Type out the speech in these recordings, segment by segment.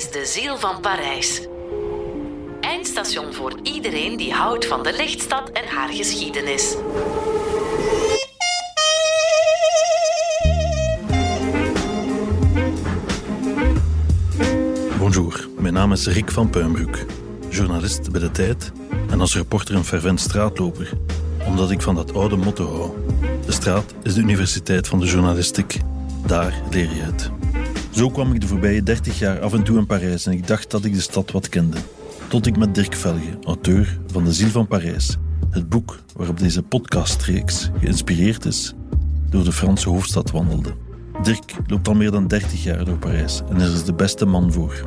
is de ziel van Parijs. Eindstation voor iedereen die houdt van de lichtstad en haar geschiedenis. Bonjour, mijn naam is Rick van Puimbroek, journalist bij De Tijd en als reporter een fervent straatloper, omdat ik van dat oude motto hou. De straat is de universiteit van de journalistiek. Daar leer je het. Zo kwam ik de voorbije 30 jaar af en toe in Parijs en ik dacht dat ik de stad wat kende. Tot ik met Dirk Velge, auteur van De Ziel van Parijs, het boek waarop deze podcastreeks geïnspireerd is, door de Franse hoofdstad wandelde. Dirk loopt al meer dan 30 jaar door Parijs en er is de beste man voor.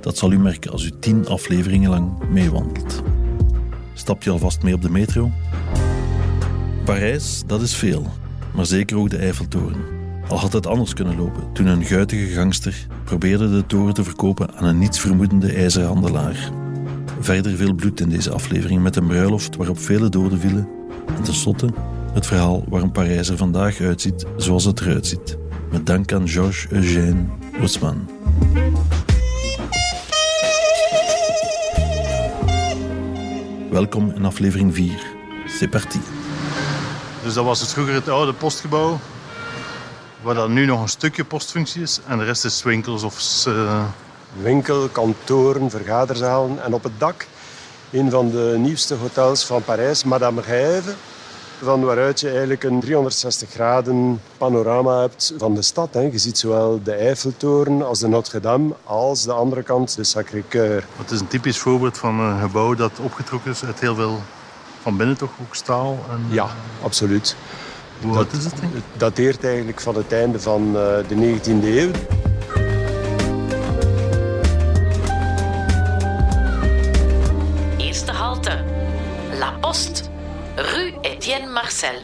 Dat zal u merken als u 10 afleveringen lang meewandelt. Stap je alvast mee op de metro? Parijs, dat is veel, maar zeker ook de Eiffeltoren. Al had het anders kunnen lopen toen een guitige gangster probeerde de toren te verkopen aan een nietsvermoedende ijzerhandelaar. Verder veel bloed in deze aflevering met een bruiloft waarop vele doden vielen. En tenslotte het verhaal waarom Parijs er vandaag uitziet zoals het eruit ziet. Met dank aan Georges Eugène Haussmann. Welkom in aflevering 4. C'est parti. Dus dat was het vroeger het oude postgebouw, waar dan nu nog een stukje postfunctie is. En de rest is winkels of... Uh... Winkel, kantoren, vergaderzalen. En op het dak een van de nieuwste hotels van Parijs, Madame Rêve. Van waaruit je eigenlijk een 360 graden panorama hebt van de stad. Hè. Je ziet zowel de Eiffeltoren als de Notre-Dame, als de andere kant de Sacré-Cœur. Het is een typisch voorbeeld van een gebouw dat opgetrokken is uit heel veel van binnen toch ook staal? En, ja, absoluut. Hoe oud is het? Denk? Het dateert eigenlijk van het einde van uh, de 19e eeuw. Eerste halte. La Poste. Rue Etienne Marcel.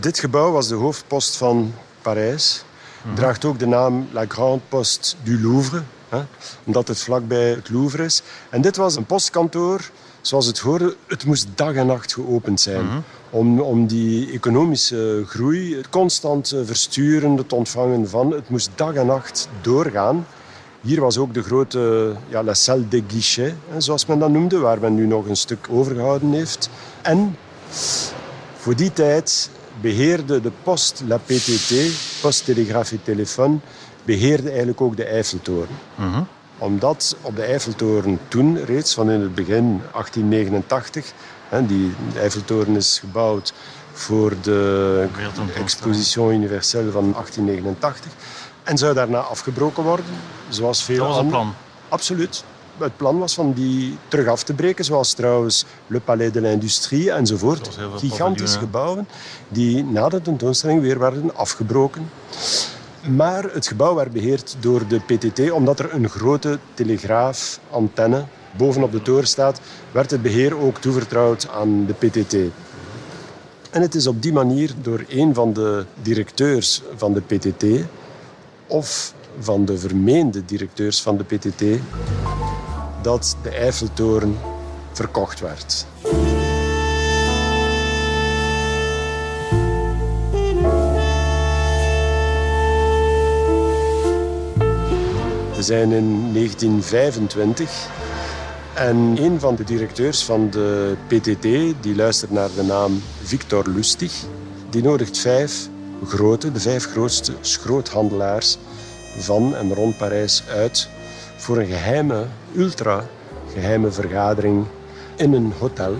Dit gebouw was de hoofdpost van Parijs. Mm Draagt ook de naam La Grande Poste du Louvre. Hè, omdat het vlakbij het Louvre is. En dit was een postkantoor zoals het hoorde, het moest dag en nacht geopend zijn. Mhm. Om, om die economische groei, het constant versturen, het ontvangen van, het moest dag en nacht doorgaan. Hier was ook de grote ja, la salle des guichets, zoals men dat noemde, waar men nu nog een stuk overgehouden heeft. En voor die tijd beheerde de post, la PTT, Post, Telegraaf et Telefoon, beheerde eigenlijk ook de Eiffeltoren. Mhm omdat op de Eiffeltoren toen reeds, van in het begin 1889... Die Eiffeltoren is gebouwd voor de Exposition Universelle van 1889... en zou daarna afgebroken worden, zoals veel Dat was het plan? Absoluut. Het plan was van die terug af te breken, zoals trouwens Le Palais de l'Industrie enzovoort. Gigantische gebouwen die na de tentoonstelling weer werden afgebroken. Maar het gebouw werd beheerd door de PTT, omdat er een grote telegraafantenne bovenop de toren staat, werd het beheer ook toevertrouwd aan de PTT. En het is op die manier door een van de directeurs van de PTT of van de vermeende directeurs van de PTT dat de Eiffeltoren verkocht werd. We zijn in 1925 en een van de directeurs van de PTT, die luistert naar de naam Victor Lustig, die nodigt vijf grote, de vijf grootste schroothandelaars van en rond Parijs uit voor een geheime, ultra geheime vergadering in een hotel.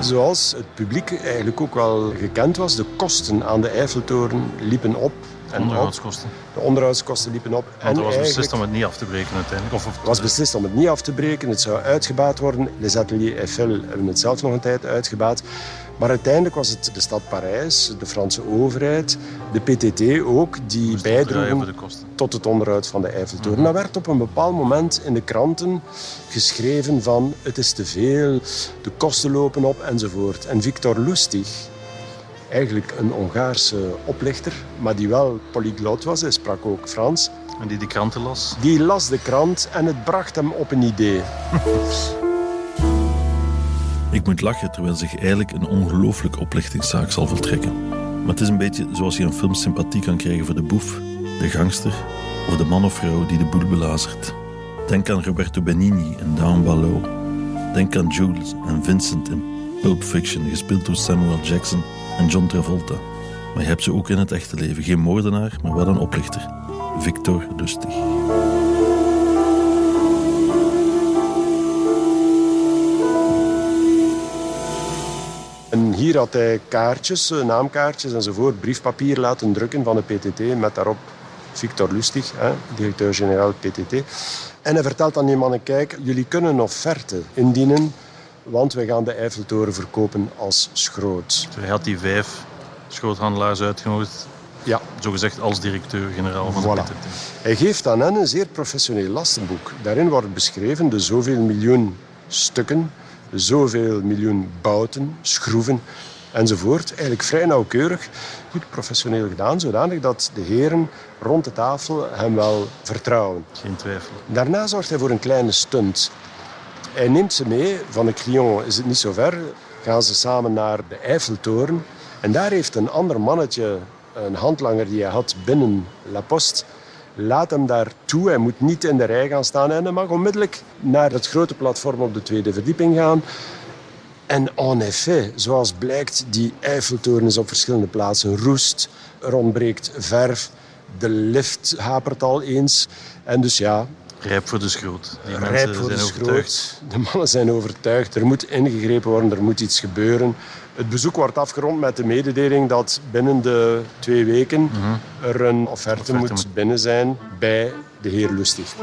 Zoals het publiek eigenlijk ook wel gekend was, de kosten aan de Eiffeltoren liepen op. En onderhoudskosten. De onderhoudskosten liepen op. Want er was beslist om het niet af te breken uiteindelijk? Of, was beslist om het niet af te breken. Het zou uitgebaat worden. Les Ateliers Eiffel hebben het zelf nog een tijd uitgebaat. Maar uiteindelijk was het de stad Parijs, de Franse overheid, de PTT ook, die bijdroegen tot het onderhoud van de Eiffeltoren. Mm Dat werd op een bepaald moment in de kranten geschreven van het is te veel, de kosten lopen op enzovoort. En Victor Lustig, eigenlijk een Hongaarse oplichter, maar die wel polyglot was, hij sprak ook Frans. En die de kranten las? Die las de krant en het bracht hem op een idee. Ik moet lachen terwijl zich eigenlijk een ongelooflijk oplichtingszaak zal voltrekken. Maar het is een beetje zoals je een film sympathie kan krijgen voor de boef, de gangster of de man of vrouw die de boel belazert. Denk aan Roberto Benigni en Down Below. Denk aan Jules en Vincent in Pulp Fiction, gespeeld door Samuel Jackson en John Travolta. Maar je hebt ze ook in het echte leven. Geen moordenaar, maar wel een oplichter. Victor Lustig. En hier had hij kaartjes, eh, naamkaartjes enzovoort, briefpapier laten drukken van de PTT met daarop Victor Lustig, directeur-generaal PTT. En hij vertelt aan die mannen, kijk, jullie kunnen een offerte indienen, want wij gaan de Eiffeltoren verkopen als schroot. Hij had die vijf schroothandelaars uitgenodigd, ja. zogezegd als directeur-generaal van de PTT. Hij geeft aan hen een zeer professioneel lastenboek. Daarin wordt beschreven de zoveel miljoen stukken, zoveel miljoen bouten, schroeven enzovoort. Eigenlijk vrij nauwkeurig, goed professioneel gedaan, zodanig dat de heren rond de tafel hem wel vertrouwen. Geen twijfel. Daarna zorgt hij voor een kleine stunt. Hij neemt ze mee, van de Clion is het niet zo ver, gaan ze samen naar de Eiffeltoren. En daar heeft een ander mannetje, een handlanger die hij had binnen La Poste, laat hem daar toe. Hij moet niet in de rij gaan staan en hij mag onmiddellijk naar het grote platform op de tweede verdieping gaan. En en effet, zoals blijkt, die Eiffeltoren is op verschillende plaatsen roest. Er ontbreekt verf. De lift hapert al eens. En dus ja... Rijp voor de schroot. Die rijp voor zijn de overtuigd. De mannen zijn overtuigd. Er moet ingegrepen worden, er moet iets gebeuren. Het bezoek wordt afgerond met de mededeling dat binnen de twee weken mhm. er een offerte, offerte moet, moet binnen zijn bij de heer Lustig.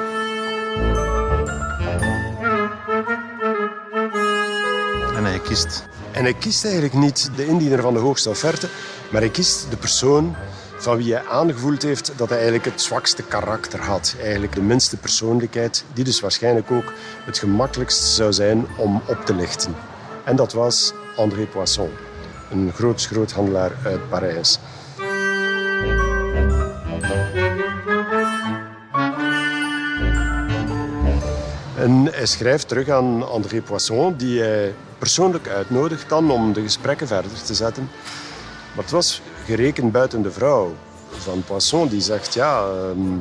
En hij kiest eigenlijk niet de indiener van de hoogste offerte, maar hij kiest de persoon van wie hij aangevoeld heeft dat hij eigenlijk het zwakste karakter had. Eigenlijk de minste persoonlijkheid, die dus waarschijnlijk ook het gemakkelijkst zou zijn om op te lichten. En dat was André Poisson, een groot groothandelaar uit Parijs. En hij schrijft terug aan André Poisson, die hij persoonlijk uitnodigt dan om de gesprekken verder te zetten. Maar het was gerekend buiten de vrouw van Poisson, die zegt, ja, ehm,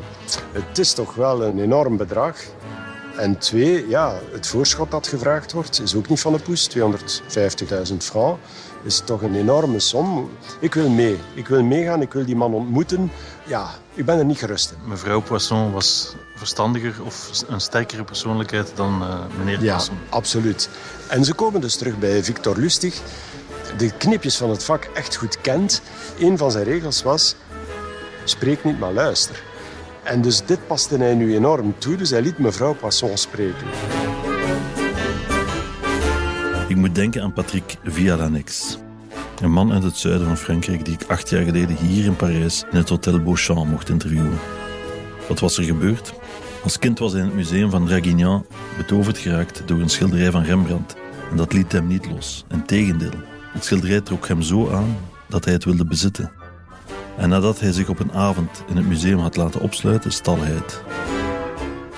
het is toch wel een enorm bedrag. En twee, ja, het voorschot dat gevraagd wordt, is ook niet van de poes, 250.000 francs is toch een enorme som. Ik wil mee. Ik wil meegaan. Ik wil die man ontmoeten. Ja, ik ben er niet gerust in. Mevrouw Poisson was verstandiger of een sterkere persoonlijkheid dan uh, meneer Poisson. Ja, absoluut. En ze komen dus terug bij Victor Lustig. De knipjes van het vak echt goed kent. Een van zijn regels was... Spreek niet, maar luister. En dus dit paste hij nu enorm toe. Dus hij liet mevrouw Poisson spreken. Ik moet denken aan Patrick Vialanex. Een man uit het zuiden van Frankrijk die ik acht jaar geleden hier in Parijs in het Hotel Beauchamp mocht interviewen. Wat was er gebeurd? Als kind was hij in het museum van Draguignan betoverd geraakt door een schilderij van Rembrandt. En dat liet hem niet los. Integendeel, het schilderij trok hem zo aan dat hij het wilde bezitten. En nadat hij zich op een avond in het museum had laten opsluiten, stal hij het.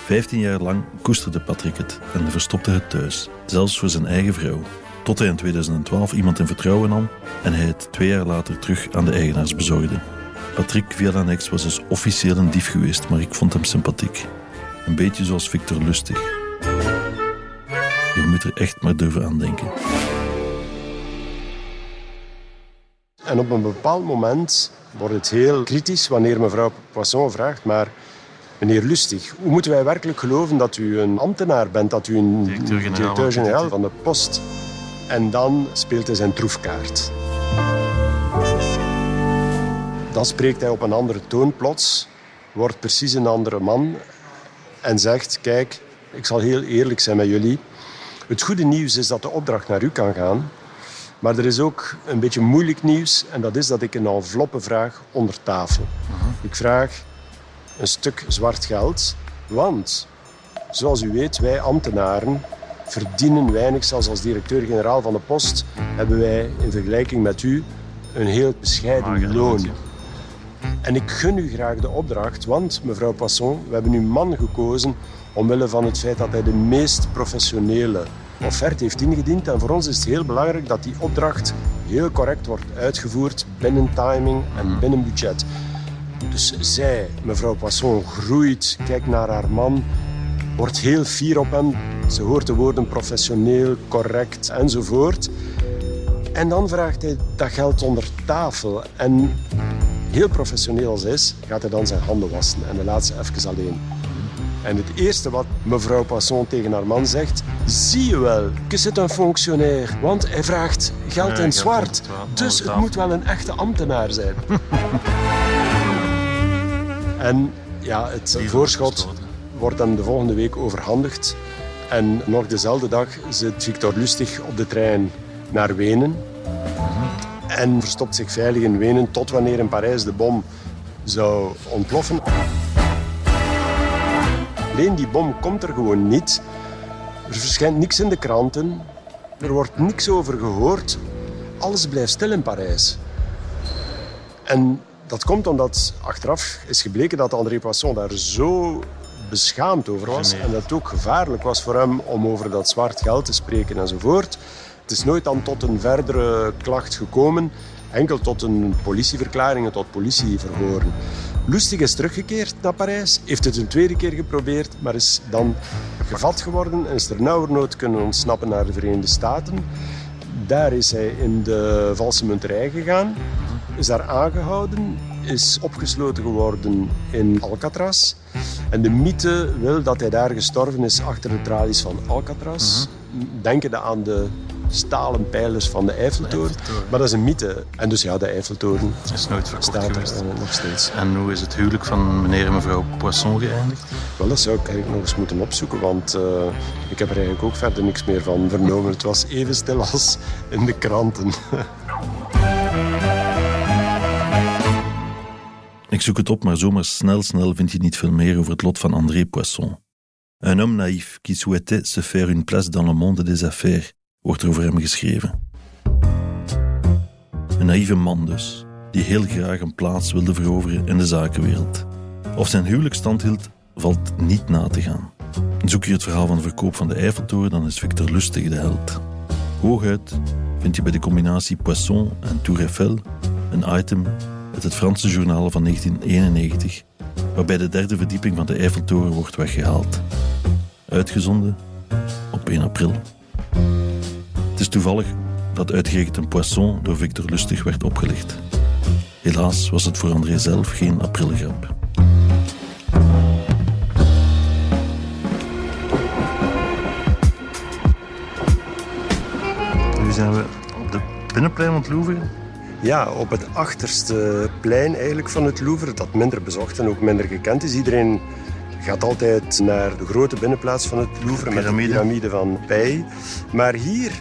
Vijftien jaar lang koesterde Patrick het en verstopte het thuis, zelfs voor zijn eigen vrouw. Tot hij in 2012 iemand in vertrouwen nam en hij het twee jaar later terug aan de eigenaars bezorgde. Patrick Vialanex was dus officieel een dief geweest, maar ik vond hem sympathiek. Een beetje zoals Victor Lustig. Je moet er echt maar durven aan denken. En op een bepaald moment wordt het heel kritisch wanneer mevrouw Poisson vraagt, maar Meneer Lustig, hoe moeten wij werkelijk geloven dat u een ambtenaar bent, dat u een directeur-generaal van de post... En dan speelt hij zijn troefkaart. Dan spreekt hij op een andere toon plots, wordt precies een andere man en zegt, kijk, ik zal heel eerlijk zijn met jullie. Het goede nieuws is dat de opdracht naar u kan gaan. Maar er is ook een beetje moeilijk nieuws en dat is dat ik een enveloppe vraag onder tafel. Mhm. Ik vraag een stuk zwart geld. Want, zoals u weet, wij ambtenaren verdienen weinig. Zelfs als directeur-generaal van de post hebben wij in vergelijking met u een heel bescheiden loon. En ik gun u graag de opdracht, want mevrouw Poisson, we hebben uw man gekozen omwille van het feit dat hij de meest professionele offerte heeft ingediend. En voor ons is het heel belangrijk dat die opdracht heel correct wordt uitgevoerd binnen timing en binnen budget. Dus zij, mevrouw Poisson, groeit, kijkt naar haar man, wordt heel fier op hem. Ze hoort de woorden professioneel, correct enzovoort. En dan vraagt hij dat geld onder tafel. En heel professioneel als hij is, gaat hij dan zijn handen wassen en de laat ze even alleen. En het eerste wat mevrouw Poisson tegen haar man zegt... Zie je wel, que c'est un fonctionnaire. Want hij vraagt geld in zwart. Dus het moet wel een echte ambtenaar zijn. en ja, het voorschot wordt dan de volgende week overhandigd. En nog dezelfde dag zit Victor Lustig op de trein naar Wenen. En verstopt zich veilig in Wenen tot wanneer in Parijs de bom zou ontploffen. Alleen die bom komt er gewoon niet. Er verschijnt niks in de kranten. Er wordt niks over gehoord. Alles blijft stil in Parijs. En dat komt omdat achteraf is gebleken dat André Poisson daar zo beschaamd over was. En dat het ook gevaarlijk was voor hem om over dat zwart geld te spreken enzovoort. Het is nooit dan tot een verdere klacht gekomen. Enkel tot een politieverklaring en tot politieverhoren. Lustig is teruggekeerd naar Parijs, heeft het een tweede keer geprobeerd, maar is dan gevat geworden en is er nauwernood kunnen ontsnappen naar de Verenigde Staten. Daar is hij in de valse munterij gegaan, is daar aangehouden, is opgesloten geworden in Alcatraz. En de mythe wil dat hij daar gestorven is achter de tralies van Alcatraz. Mhm. Denkende aan de stalen pijlers van de Eiffeltoren. Maar dat is een mythe. En dus ja, de Eiffeltoren is nooit verkocht staat geweest. Er, uh, nog steeds. En hoe is het huwelijk van meneer en mevrouw Poisson geëindigd? Wel, dat zou ik eigenlijk nog eens moeten opzoeken, want uh, ik heb er eigenlijk ook verder niks meer van vernomen. Het was even stil als in de kranten. Ik zoek het op, maar zomaar snel, snel vind je niet veel meer over het lot van André Poisson. Un homme naïf qui souhaitait se faire une place dans le monde des affaires wordt er over hem geschreven. Een naïeve man dus, die heel graag een plaats wilde veroveren in de zakenwereld. Of zijn huwelijk stand hield, valt niet na te gaan. Zoek je het verhaal van de verkoop van de Eiffeltoren, dan is Victor Lustig de held. Hooguit vind je bij de combinatie Poisson en Tour Eiffel een item uit het Franse journaal van 1991, waarbij de derde verdieping van de Eiffeltoren wordt weggehaald. Uitgezonden op 1 april is toevallig dat uitgerekend een poisson door Victor Lustig werd opgelicht. Helaas was het voor André zelf geen aprilgrap. Nu zijn we op de binnenplein van het Louvre. Ja, op het achterste plein eigenlijk van het Louvre, dat minder bezocht en ook minder gekend is. Iedereen gaat altijd naar de grote binnenplaats van het Louvre met de piramide van Pei. Maar hier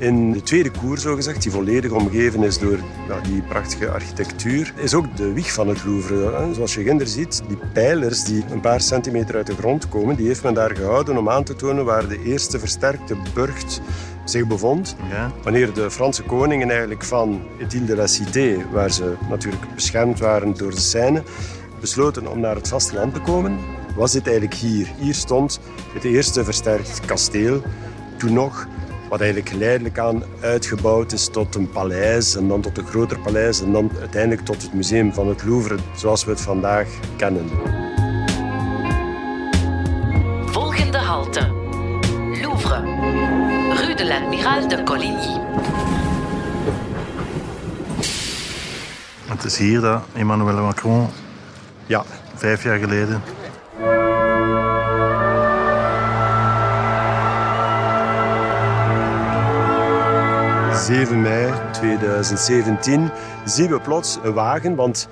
in de tweede koer, zogezegd, die volledig omgeven is door ja, die prachtige architectuur, is ook de wieg van het Louvre. Zoals je ginder ziet, die pijlers die een paar centimeter uit de grond komen, die heeft men daar gehouden om aan te tonen waar de eerste versterkte burcht zich bevond. Ja. Wanneer de Franse koningen eigenlijk van het Ile de la Cité, waar ze natuurlijk beschermd waren door de Seine, besloten om naar het vasteland te komen, was dit eigenlijk hier. Hier stond het eerste versterkt kasteel, toen nog wat eigenlijk geleidelijk aan uitgebouwd is tot een paleis en dan tot een groter paleis en dan uiteindelijk tot het museum van het Louvre zoals we het vandaag kennen. Volgende halte. Louvre. Rue de l'Admiral de Coligny. Het is hier dat Emmanuel Macron ja. vijf jaar geleden 7 mei 2017 zien we plots een wagen, want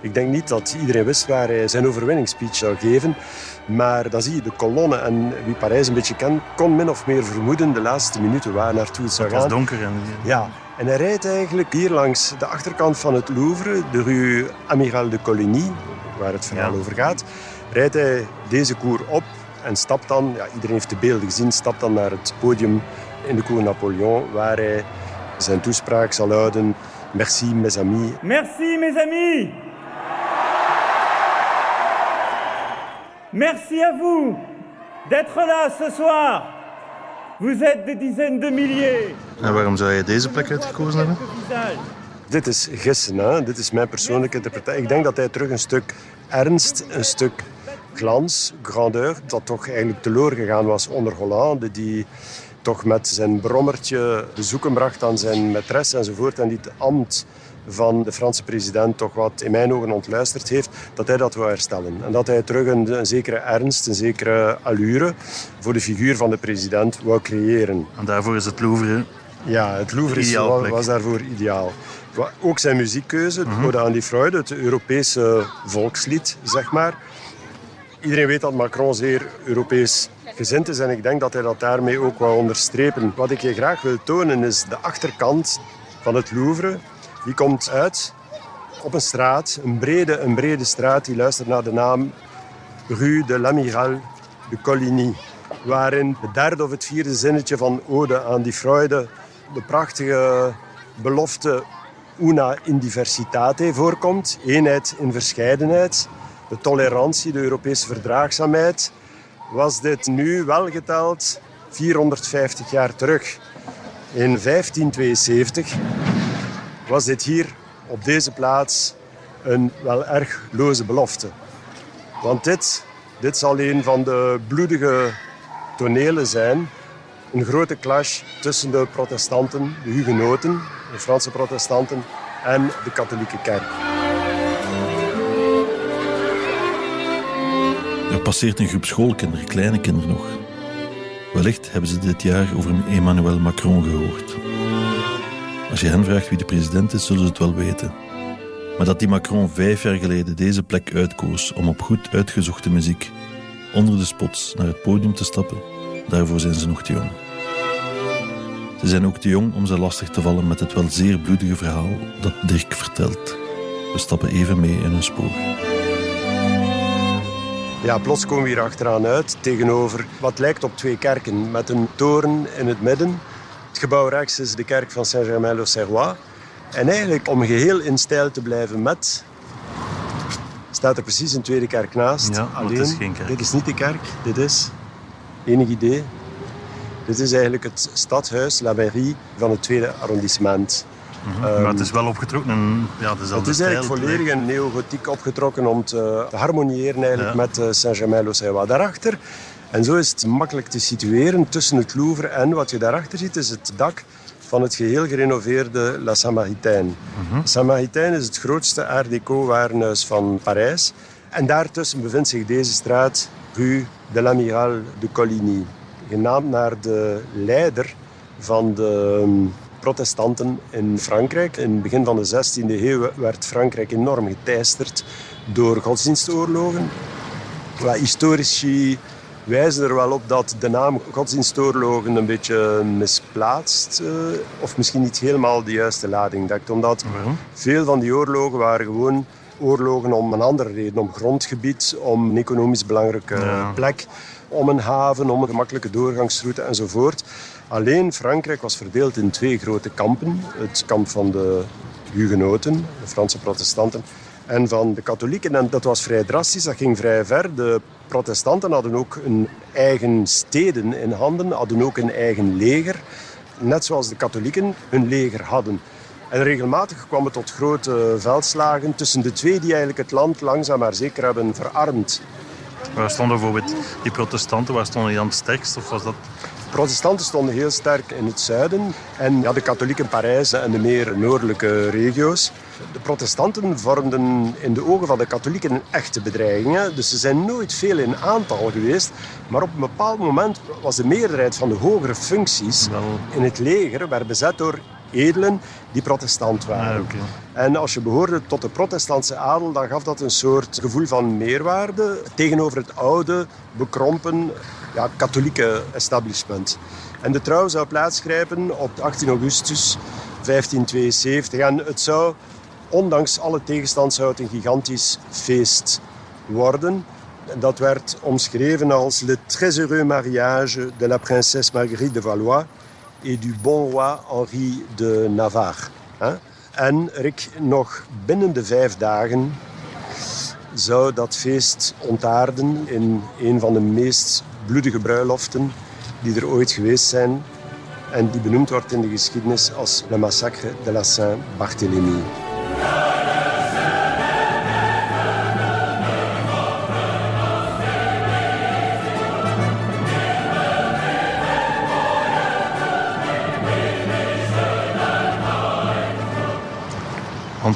ik denk niet dat iedereen wist waar hij zijn overwinningsspeech zou geven. Maar dan zie je de kolonne en wie Parijs een beetje kent, kon min of meer vermoeden de laatste minuten waar naartoe het zou gaan. Het was donker. En... Ja, en hij rijdt eigenlijk hier langs de achterkant van het Louvre, de rue Amiral de Coligny, waar het verhaal over gaat. Rijdt hij deze koer op en stapt dan, ja, iedereen heeft de beelden gezien, stapt dan naar het podium in de Cour Napoleon, waar hij zijn toespraak zal luiden: Merci, mes amis. Merci, mes amis. Merci à vous d'être là ce soir Vous êtes des dizaines de milliers. En waarom zou je deze plek uitgekozen hebben? Dit is gissen, hè? dit is mijn persoonlijke interpretatie. Ik denk dat hij terug een stuk ernst, een stuk glans, grandeur, dat toch eigenlijk teloor gegaan was onder Hollande, die toch met zijn brommertje bezoeken bracht aan zijn maîtresse enzovoort en die het ambt van de Franse president toch wat in mijn ogen ontluisterd heeft, dat hij dat wil herstellen. En dat hij terug een, een zekere ernst, een zekere allure voor de figuur van de president wou creëren. En daarvoor is het Louvre Ja, het Louvre is, was, was daarvoor ideaal. Ook zijn muziekkeuze, mm aan die Freude, het Europese volkslied, zeg maar. Iedereen weet dat Macron zeer Europees gezind is en ik denk dat hij dat daarmee ook wou onderstrepen. Wat ik je graag wil tonen is de achterkant van het Louvre. Die komt uit op een straat, een brede, een brede straat die luistert naar de naam Rue de l'Amiral de Coligny. Waarin het derde of het vierde zinnetje van Ode aan die Freude de prachtige belofte una in diversitate voorkomt. Eenheid in verscheidenheid. De tolerantie, de Europese verdraagzaamheid. Was dit nu wel geteld 450 jaar terug. In 1572 was dit hier op deze plaats een wel erg loze belofte. Want dit, dit zal een van de bloedige tonelen zijn. Een grote clash tussen de protestanten, de hugenoten, de Franse protestanten en de katholieke kerk. Er passeert een groep schoolkinderen, kleine kinderen nog. Wellicht hebben ze dit jaar over Emmanuel Macron gehoord. Als je hen vraagt wie de president is, zullen ze het wel weten. Maar dat die Macron vijf jaar geleden deze plek uitkoos om op goed uitgezochte muziek onder de spots naar het podium te stappen, daarvoor zijn ze nog te jong. Ze zijn ook te jong om ze lastig te vallen met het wel zeer bloedige verhaal dat Dirk vertelt. We stappen even mee in een spoor. Ja, plots komen we hier achteraan uit tegenover wat lijkt op twee kerken met een toren in het midden. Het gebouw rechts is de kerk van Saint-Germain-l'Auxerrois. En eigenlijk, om geheel in stijl te blijven met, staat er precies een tweede kerk naast. Ja, Alleen, is geen kerk. dit is niet de kerk, dit is, enig idee, dit is eigenlijk het stadhuis, La Mairie, van het tweede arrondissement. Mm maar het is wel opgetrokken ja, dezelfde Het is eigenlijk volledig in neogotiek opgetrokken om te, te harmoniëren eigenlijk met uh, Saint-Germain-l'Auxerrois. Daarachter, en zo is het makkelijk te situeren tussen het Louvre en wat je daarachter ziet, is het dak van het geheel gerenoveerde La Samaritaine. Mm Samaritaine is het grootste art déco warenhuis van Parijs. En daartussen bevindt zich deze straat, Rue de l'Amiral de Coligny genaamd naar de leider van de ehm, protestanten in Frankrijk. In het begin van de 16e eeuw werd Frankrijk enorm geteisterd door godsdienstoorlogen. historici wijzen er wel op dat de naam godsdienstoorlogen een beetje misplaatst uh, of misschien niet helemaal de juiste lading dekt. Omdat veel van die oorlogen waren gewoon oorlogen om een andere reden, om grondgebied, om een economisch belangrijke plek om een haven, om een gemakkelijke doorgangsroute enzovoort. Alleen Frankrijk was verdeeld in twee grote kampen. Het kamp van de hugenoten, de Franse protestanten, en van de katholieken. En dat was vrij drastisch, dat ging vrij ver. De protestanten hadden ook hun eigen steden in handen, hadden ook een eigen leger. Net zoals de katholieken hun leger hadden. En regelmatig kwam het tot grote veldslagen tussen de twee die eigenlijk het land langzaam maar zeker hebben verarmd. Waar stonden bijvoorbeeld die protestanten, waar stonden die dan het sterkst? Of was dat... Protestanten stonden heel sterk in het zuiden en ja, de katholieken Parijs en de meer noordelijke regio's. De protestanten vormden in de ogen van de katholieken een echte bedreiging. Dus ze zijn nooit veel in aantal geweest. Maar op een bepaald moment was de meerderheid van de hogere functies in het leger werd bezet door edelen die protestant waren. Ah, en als je behoorde tot de protestantse adel, dan gaf dat een soort gevoel van meerwaarde tegenover het oude, bekrompen, ja, katholieke establishment. En de trouw zou plaatsgrijpen op 18 augustus 1572. En het zou, ondanks alle tegenstand, zou het een gigantisch feest worden. Dat werd omschreven als le très heureux mariage de la princesse Marguerite de Valois et du bon roi Henri de Navarre. En Rick, nog binnen de vijf dagen zou dat feest ontaarden in een van de meest bloedige bruiloften die er ooit geweest zijn en die benoemd wordt in de geschiedenis als le massacre de la Saint-Barthélemy.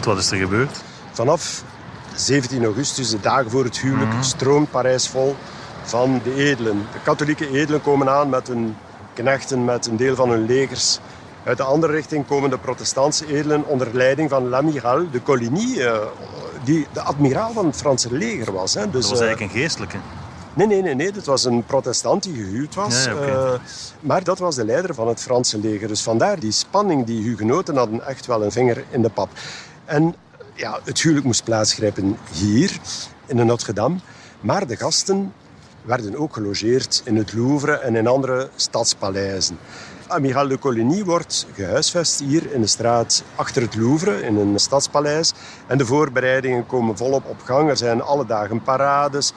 Wat is er gebeurd? Vanaf 17 augustus, de dagen voor het huwelijk, mhm. stroomt Parijs vol van de edelen. De katholieke edelen komen aan met hun knechten, met een deel van hun legers. Uit de andere richting komen de protestantse edelen onder leiding van l'amiral de Coligny, eh, die de admiraal van het Franse leger was. Hè. Dus, dat was eigenlijk een geestelijke. Nee, nee, nee, nee. Dit was een protestant die gehuwd was. Ja, maar dat was de leider van het Franse leger. Dus vandaar die spanning. Die hugenoten hadden echt wel een vinger in de pap. En ja, het huwelijk moest plaatsgrijpen hier, in de Notre-Dame. Maar de gasten werden ook gelogeerd in het Louvre en in andere stadspaleizen. Amiral de Coligny wordt gehuisvest hier in de straat achter het Louvre, in een stadspaleis. En de voorbereidingen komen volop op gang. Er zijn alle dagen parades.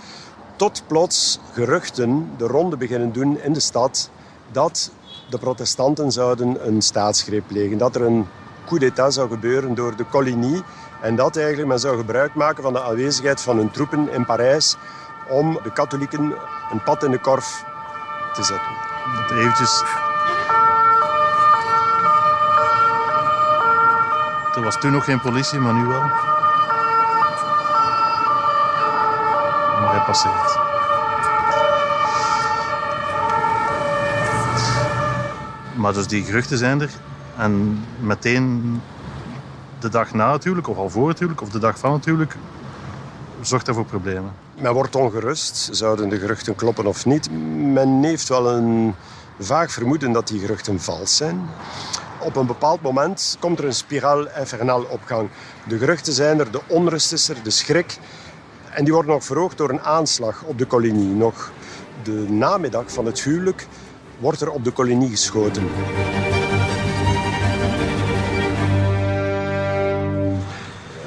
Tot plots geruchten de ronde beginnen doen in de stad dat de protestanten zouden een staatsgreep plegen. Dat er een coup d'état zou gebeuren door de Coligny. En dat eigenlijk men zou gebruik maken van de aanwezigheid van hun troepen in Parijs om de katholieken een pad in de korf te zetten. Eventjes... Er was toen nog geen politie, maar nu wel. Maar hij passeert. Maar dus die geruchten zijn er. En meteen de dag na natuurlijk, of al voor het of de dag van het huwelijk, zorgt dat voor problemen. Men wordt ongerust. Zouden de geruchten kloppen of niet? Men heeft wel een vaag vermoeden dat die geruchten vals zijn. Op een bepaald moment komt er een spiraal infernal op gang. De geruchten zijn er, de onrust is er, de schrik. En die worden nog verhoogd door een aanslag op de kolonie. Nog de namiddag van het huwelijk wordt er op de kolonie geschoten.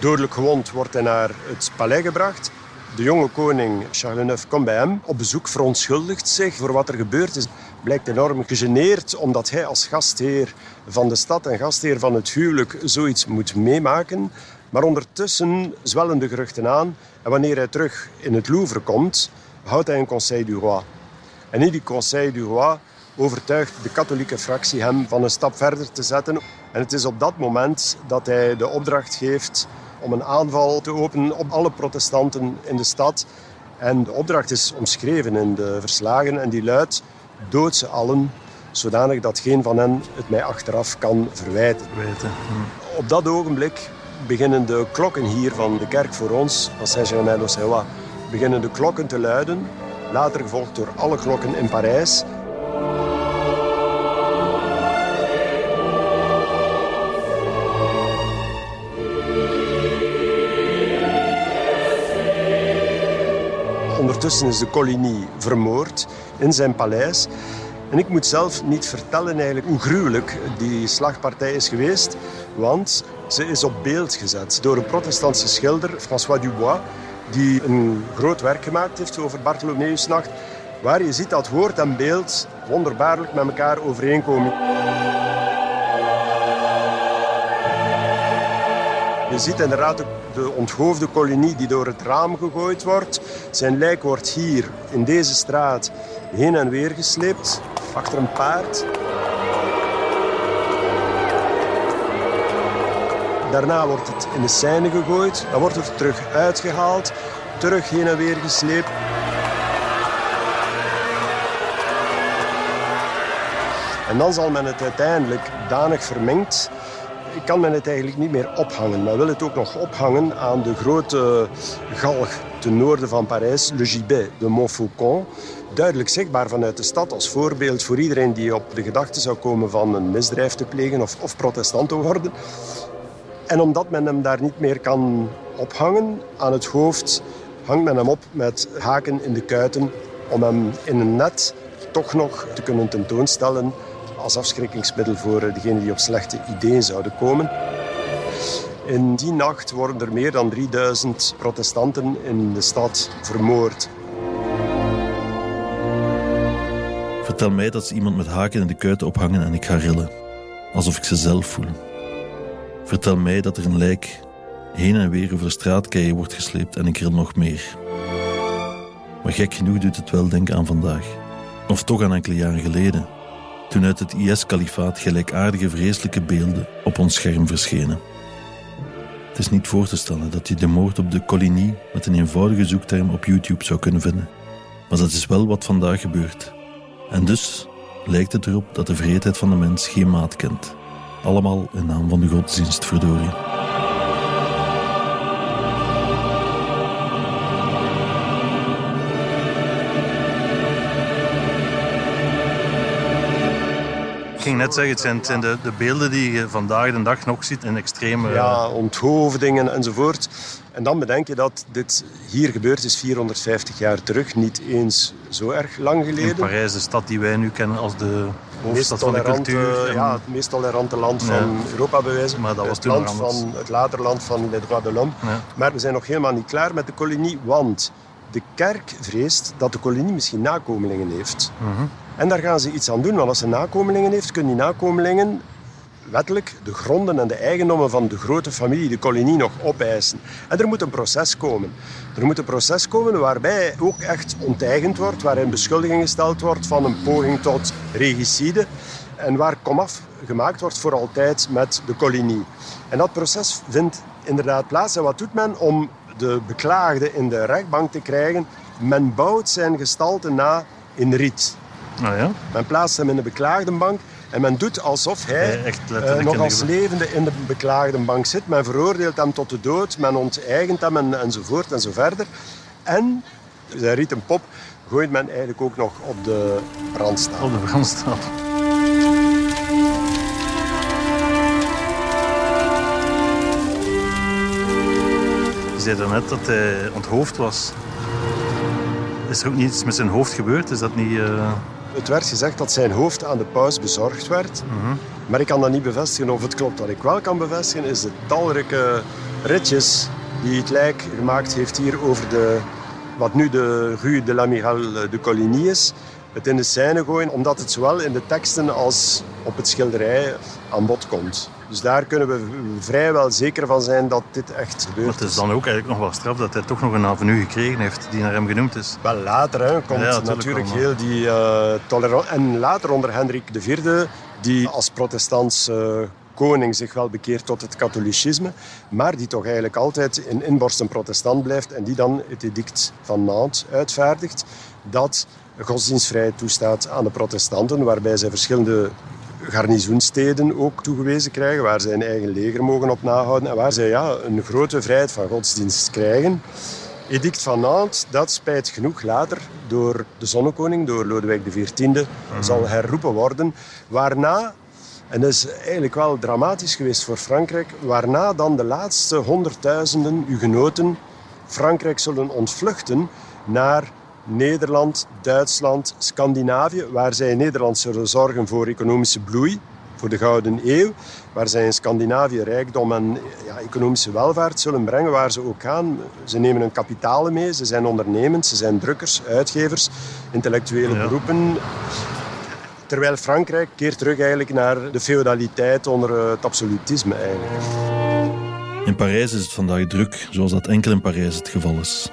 Dodelijk gewond wordt hij naar het paleis gebracht. De jonge koning Charles IX komt bij hem op bezoek, verontschuldigt zich voor wat er gebeurd is. Blijkt enorm gegeneerd omdat hij als gastheer van de stad en gastheer van het huwelijk zoiets moet meemaken. Maar ondertussen zwellen de geruchten aan en wanneer hij terug in het Louvre komt, houdt hij een Conseil du Roi. En in die Conseil du Roi overtuigt de katholieke fractie hem van een stap verder te zetten. En het is op dat moment dat hij de opdracht geeft om een aanval te openen op alle protestanten in de stad. En de opdracht is omschreven in de verslagen en die luidt: dood ze allen, zodanig dat geen van hen het mij achteraf kan verwijten. Hm. Op dat ogenblik beginnen de klokken hier van de kerk voor ons, van Saint-Germain-l'Auxerrois, beginnen de klokken te luiden. Later gevolgd door alle klokken in Parijs. Ondertussen is de Coligny vermoord in zijn paleis. En ik moet zelf niet vertellen eigenlijk hoe gruwelijk die slagpartij is geweest. Want ze is op beeld gezet door een protestantse schilder, François Dubois, die een groot werk gemaakt heeft over Bartholomeusnacht, waar je ziet dat woord en beeld wonderbaarlijk met elkaar overeenkomen. Je ziet inderdaad de onthoofde kolonie die door het raam gegooid wordt. Zijn lijk wordt hier in deze straat heen en weer gesleept achter een paard. Daarna wordt het in de scène gegooid. Dan wordt het terug uitgehaald, terug heen en weer gesleept. En dan zal men het uiteindelijk danig vermengd ik kan men het eigenlijk niet meer ophangen. Men wil het ook nog ophangen aan de grote galg ten noorden van Parijs, Le Gibet de Montfaucon. Duidelijk zichtbaar vanuit de stad als voorbeeld voor iedereen die op de gedachte zou komen van een misdrijf te plegen of, of protestant te worden. En omdat men hem daar niet meer kan ophangen aan het hoofd, hangt men hem op met haken in de kuiten om hem in een net toch nog te kunnen tentoonstellen als afschrikkingsmiddel voor degenen die op slechte ideeën zouden komen. In die nacht worden er meer dan 3000 protestanten in de stad vermoord. Vertel mij dat ze iemand met haken in de kuiten ophangen en ik ga rillen. Alsof ik ze zelf voel. Vertel mij dat er een lijk heen en weer over de straatkeien wordt gesleept en ik ril nog meer. Maar gek genoeg doet het wel denken aan vandaag. Of toch aan enkele jaren geleden, toen uit het IS-kalifaat gelijkaardige vreselijke beelden op ons scherm verschenen. Het is niet voor te stellen dat je de moord op de Coligny met een eenvoudige zoekterm op YouTube zou kunnen vinden. Maar dat is wel wat vandaag gebeurt. En dus lijkt het erop dat de vreedheid van de mens geen maat kent. Allemaal in naam van de godsdienst, verdorie. Ging net zeggen, het zijn, de, de, beelden die je vandaag de dag nog ziet in extreme... Ja, onthoofdingen enzovoort. En dan bedenk je dat dit hier gebeurd is 450 jaar terug, niet eens zo erg lang geleden. In Parijs, de stad die wij nu kennen als de hoofdstad van de cultuur. Ja, het meest tolerante land van Europa bewijzen. Maar dat was het, land van, het later land van les droits de l'homme. Maar we zijn nog helemaal niet klaar met de kolonie, want de kerk vreest dat de kolonie misschien nakomelingen heeft. Mhm. En daar gaan ze iets aan doen, want als ze nakomelingen heeft, kunnen die nakomelingen wettelijk de gronden en de eigendommen van de grote familie, de kolonie, nog opeisen. En er moet een proces komen. Er moet een proces komen waarbij ook echt onteigend wordt, waarin beschuldiging gesteld wordt van een poging tot regicide en waar komaf gemaakt wordt voor altijd met de kolonie. En dat proces vindt inderdaad plaats. En wat doet men om de beklaagde in de rechtbank te krijgen? Men bouwt zijn gestalte na in riet. Oh ja? Men plaatst hem in de beklaagdenbank en men doet alsof hij uh, nog als levende in de beklaagdenbank zit. Men veroordeelt hem tot de dood, men onteigent hem en, enzovoort en zo verder. En, zei Riet een pop, gooit men eigenlijk ook nog op de brandstapel. Op de brandstapel. Je zei daarnet dat hij onthoofd was. Is er ook niets met zijn hoofd gebeurd? Is dat niet... Uh... Het werd gezegd dat zijn hoofd aan de paus bezorgd werd. Mhm. Maar ik kan dat niet bevestigen of het klopt. Wat ik wel kan bevestigen is de talrijke ritjes die het lijk gemaakt heeft hier over de, wat nu de Rue de l'Amiral de Coligny is. Het in de scène gooien, omdat het zowel in de teksten als op het schilderij aan bod komt. Dus daar kunnen we vrijwel zeker van zijn dat dit echt gebeurt. Maar het is dan ook eigenlijk nog wel straf dat hij toch nog een avenue gekregen heeft die naar hem genoemd is. Wel later hè, komt natuurlijk heel die uh, tolerantie. En later onder Hendrik IV, die als protestants uh, koning zich wel bekeert tot het katholicisme, maar die toch eigenlijk altijd in inborst een protestant blijft en die dan het edict van Nantes uitvaardigt dat godsdienstvrijheid toestaat aan de protestanten, waarbij zij verschillende garnizoensteden ook toegewezen krijgen, waar zij een eigen leger mogen op nahouden en waar zij ja, een grote vrijheid van godsdienst krijgen. Edict van Nantes, dat spijt genoeg later door de zonnekoning, door Lodewijk XIV, mm zal herroepen worden. Waarna, en dat is eigenlijk wel dramatisch geweest voor Frankrijk, waarna dan de laatste honderdduizenden Hugenoten Frankrijk zullen ontvluchten naar Nederland, Duitsland, Scandinavië, waar zij in Nederland zullen zorgen voor economische bloei, voor de Gouden Eeuw, waar zij in Scandinavië rijkdom en ja, economische welvaart zullen brengen, waar ze ook gaan. Ze nemen hun kapitalen mee, ze zijn ondernemend, ze zijn drukkers, uitgevers, intellectuele beroepen. Terwijl Frankrijk keert terug eigenlijk naar de feudaliteit onder het absolutisme eigenlijk. In Parijs is het vandaag druk, zoals dat enkel in Parijs het geval is.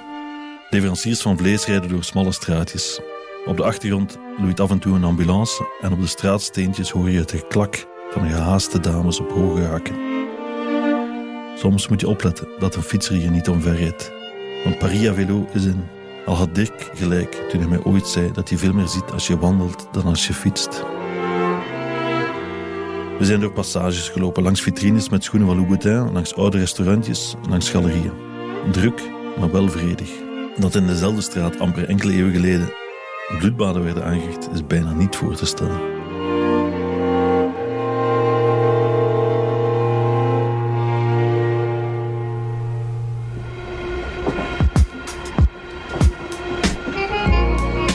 Leveranciers van vlees rijden door smalle straatjes. Op de achtergrond loeit af en toe een ambulance en op de straatsteentjes hoor je het geklak van gehaaste dames op hoge haken. Soms moet je opletten dat een fietser je niet omverrijdt. Want Paris à vélo is in. Al had Dirk gelijk toen hij mij ooit zei dat je veel meer ziet als je wandelt dan als je fietst. We zijn door passages gelopen, langs vitrines met schoenen van Louboutin, langs oude restaurantjes, langs galerieën. Druk, maar wel vredig. Dat in dezelfde straat amper enkele eeuwen geleden bloedbaden werden aangericht, is bijna niet voor te stellen.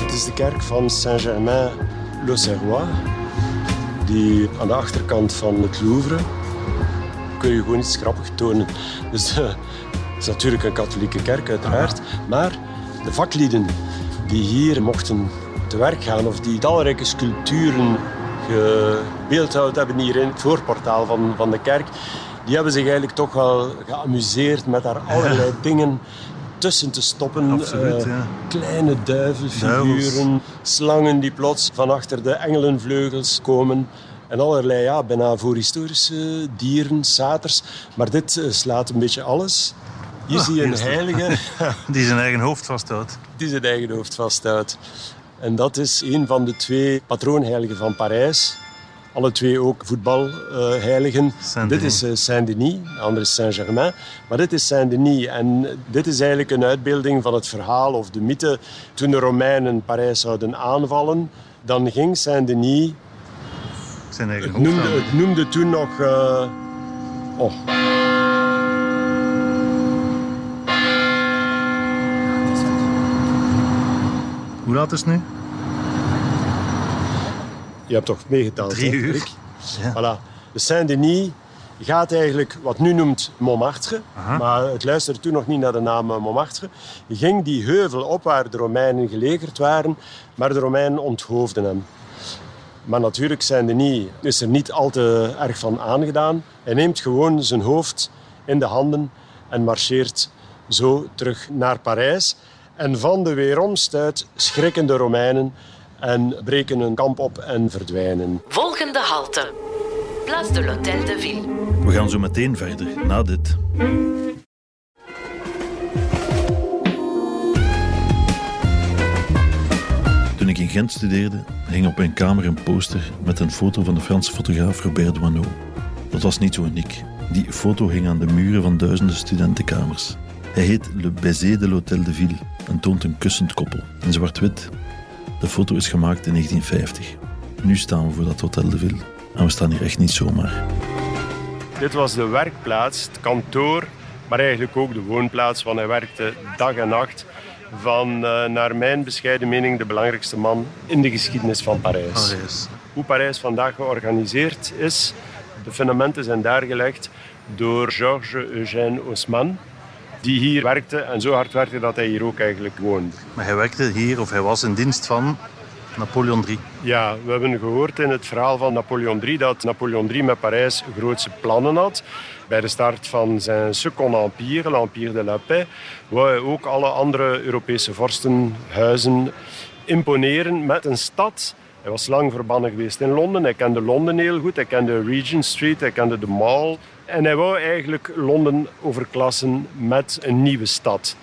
Het is de kerk van Saint-Germain-l'Auxerrois, die aan de achterkant van het Louvre kun je gewoon iets grappig tonen. Dus uh, is natuurlijk een katholieke kerk, uiteraard. Maar de vaklieden die hier mochten te werk gaan of die talrijke sculpturen gebeeldhouwd hebben hier in het voorportaal van, van de kerk, die hebben zich eigenlijk toch wel geamuseerd met daar allerlei dingen tussen te stoppen. Absoluut, uh, Kleine duivelfiguren, slangen die plots van achter de engelenvleugels komen. En allerlei, ja, bijna voorhistorische dieren, saters. Maar dit uh, slaat een beetje alles. Hier zie je een heilige. Die zijn eigen hoofd vasthoudt. Die zijn eigen hoofd vasthoudt. En dat is een van de twee patroonheiligen van Parijs. Alle twee ook voetbalheiligen. Uh, dit is uh, Saint-Denis, de andere is Saint-Germain. Maar dit is Saint-Denis. En dit is eigenlijk een uitbeelding van het verhaal of de mythe. Toen de Romeinen Parijs zouden aanvallen, dan ging Saint-Denis... Zijn eigen het noemde, het noemde toen nog... Uh, oh, Hoe laat is het nu? Je hebt toch meegeteld? Drie uur. Ja. Voilà. De Saint-Denis gaat eigenlijk wat nu noemt Montmartre, maar het luisterde toen nog niet naar de naam eh, Montmartre, ging die heuvel op waar de Romeinen gelegerd waren, maar de Romeinen onthoofden hem. Maar natuurlijk, Saint-Denis is er niet al te erg van aangedaan. Hij neemt gewoon zijn hoofd in de handen en marcheert zo terug naar Parijs. En van de weeromstuit schrikken de Romeinen en breken hun kamp op en verdwijnen. Volgende halte. Place de l'Hôtel de Ville. We gaan zo meteen verder, na dit. Toen ik in Gent studeerde, hing op mijn kamer een poster met een foto van de Franse fotograaf Robert Doisneau. Dat was niet zo uniek. Die foto hing aan de muren van duizenden studentenkamers. Hij heet Le Baiser de l'Hôtel de Ville en toont een kussend koppel in zwart-wit. De foto is gemaakt in 1950. Nu staan we voor dat Hotel de Ville en we staan hier echt niet zomaar. Dit was de werkplaats, het kantoor, maar eigenlijk ook de woonplaats, want hij werkte dag en nacht van, uh, naar mijn bescheiden mening, de belangrijkste man in de geschiedenis van Parijs. Parijs. Hoe Parijs vandaag georganiseerd is, de fundamenten zijn daar gelegd door Georges Eugène Haussmann, die hier werkte en zo hard werkte dat hij hier ook eigenlijk woonde. Maar hij werkte hier, of hij was in dienst van Napoleon III. Ja, we hebben gehoord in het verhaal van Napoleon III dat Napoleon III met Parijs grootse plannen had. Bij de start van zijn Second Empire, l'Empire de la Paix, wou hij ook alle andere Europese vorstenhuizen imponeren met een stad hij was lang verbannen geweest in Londen. Hij kende Londen heel goed. Hij kende Regent Street, hij kende de Mall. En hij wou eigenlijk Londen overklassen met een nieuwe stad.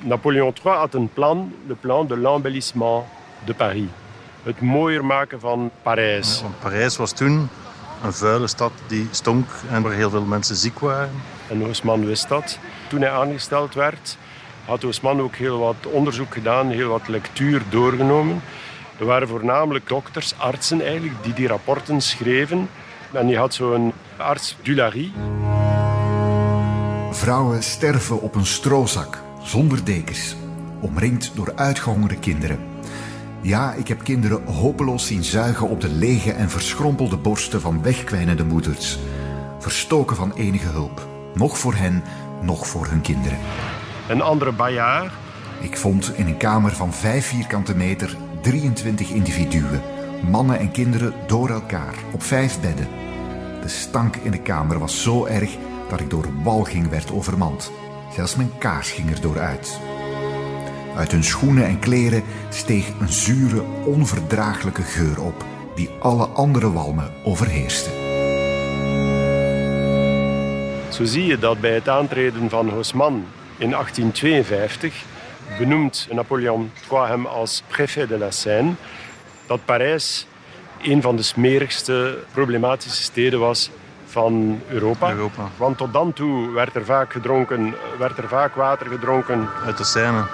Napoleon III had een plan, le plan de l'embellissement de Paris. Het mooier maken van Parijs. want Parijs was toen een vuile stad die stonk en waar heel veel mensen ziek waren. En Haussmann wist dat. Toen hij aangesteld werd, had Haussmann ook heel wat onderzoek gedaan, heel wat lectuur doorgenomen. Er waren voornamelijk dokters, artsen eigenlijk, die die rapporten schreven. En je had zo'n arts Dulary. Vrouwen sterven op een stroozak, zonder dekens, omringd door uitgehongerde kinderen. Ja, ik heb kinderen hopeloos zien zuigen op de lege en verschrompelde borsten van wegkwijnende moeders. Verstoken van enige hulp. Nog voor hen, nog voor hun kinderen. Een andere Bayard. Ik vond in een kamer van vijf vierkante meter 23 individuen, mannen en kinderen door elkaar, op vijf bedden. De stank in de kamer was zo erg dat ik door walging werd overmand. Zelfs mijn kaars ging er door uit. Uit hun schoenen en kleren steeg een zure, onverdraaglijke geur op, die alle andere walmen overheerste. Zo zie je dat bij het aantreden van Haussmann in 1852 benoemt Napoleon III als préfet de la Seine. Dat Parijs een van de smerigste, problematische steden was van Europa. Europa. Want tot dan toe werd er vaak gedronken, werd er vaak water gedronken. Uit de Seine.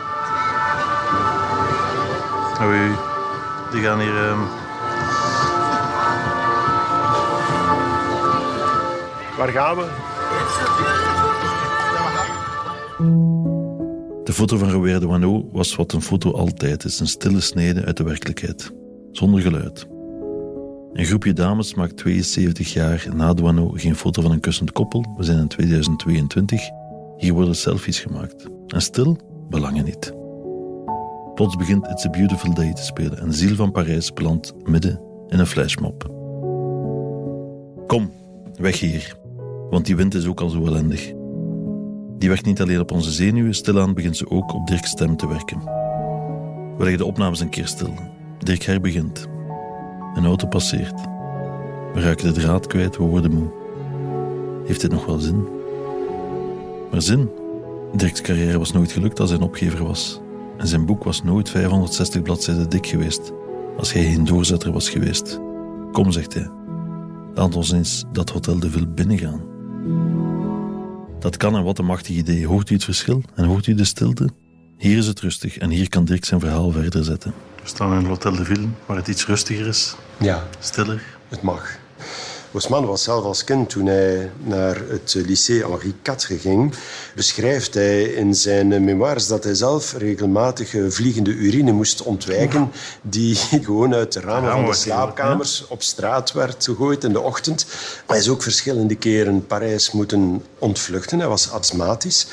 Oei, die gaan hier... Um... Waar gaan we? De foto van Robert de Wano was wat een foto altijd is: een stille snede uit de werkelijkheid, zonder geluid. Een groepje dames maakt 72 jaar na Douaneau geen foto van een kussend koppel. We zijn in 2022. Hier worden selfies gemaakt. En stil, belangen niet. Plots begint It's a Beautiful Day te spelen en de ziel van Parijs belandt midden in een flashmob. Kom, weg hier, want die wind is ook al zo ellendig. Die werkt niet alleen op onze zenuwen, stilaan begint ze ook op Dirk's stem te werken. We leggen de opnames een keer stil. Dirk herbegint. Een auto passeert. We raken de draad kwijt, we worden moe. Heeft dit nog wel zin? Maar zin? Dirk's carrière was nooit gelukt als hij een opgever was. En zijn boek was nooit 560 bladzijden dik geweest als hij geen doorzetter was geweest. Kom, zegt hij. Laat ons eens dat Hotel de Ville binnengaan. Dat kan en wat een machtig idee. Hoort u het verschil en hoort u de stilte? Hier is het rustig en hier kan Dirk zijn verhaal verder zetten. We staan in Hotel de Ville, waar het iets rustiger is. Ja. Stiller. Het mag. Osman was zelf als kind, toen hij naar het lycée Henri IV ging, beschrijft hij in zijn memoires dat hij zelf regelmatig vliegende urine moest ontwijken, die gewoon uit de ramen van de slaapkamers op straat werd gegooid in de ochtend. Hij is ook verschillende keren Parijs moeten ontvluchten. Hij was astmatisch.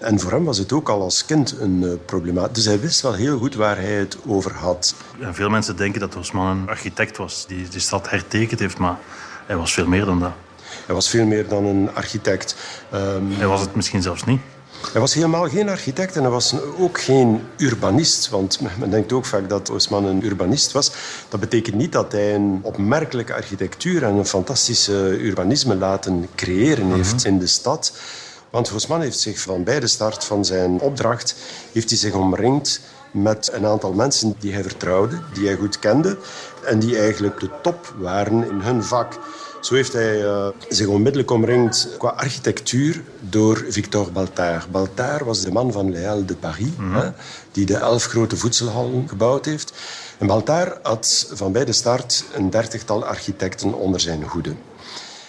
En voor hem was het ook al als kind een uh, probleem. Dus hij wist wel heel goed waar hij het over had. En veel mensen denken dat Osman een architect was die de stad hertekend heeft, maar hij was veel meer dan dat. Hij was veel meer dan een architect. Um, hij was het misschien zelfs niet. Hij was helemaal geen architect en hij was ook geen urbanist. Want men denkt ook vaak dat Osman een urbanist was. Dat betekent niet dat hij een opmerkelijke architectuur en een fantastische urbanisme laten creëren heeft mhm. in de stad. Want Osman heeft zich van bij de start van zijn opdracht heeft hij zich omringd met een aantal mensen die hij vertrouwde, die hij goed kende en die eigenlijk de top waren in hun vak. Zo heeft hij uh, zich onmiddellijk omringd qua architectuur door Victor Baltard. Baltard was de man van Halles de Paris, mm -hmm. hè, die de elf grote voedselhallen gebouwd heeft. En Baltard had van bij de start een dertigtal architecten onder zijn hoede.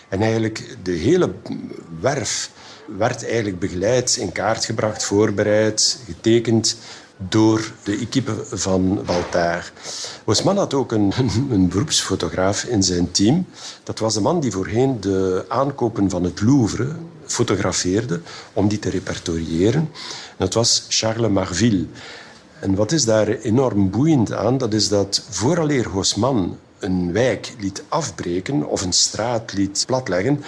En eigenlijk de hele werf werd eigenlijk begeleid, in kaart gebracht, voorbereid, getekend door de equipe van Baltaar. Osman had ook een, een, beroepsfotograaf in zijn team. Dat was de man die voorheen de aankopen van het Louvre fotografeerde om die te repertoriëren. dat was Charles Marville. En wat is daar enorm boeiend aan? Dat is dat vooraleer Haussmann een wijk liet afbreken of een straat liet platleggen,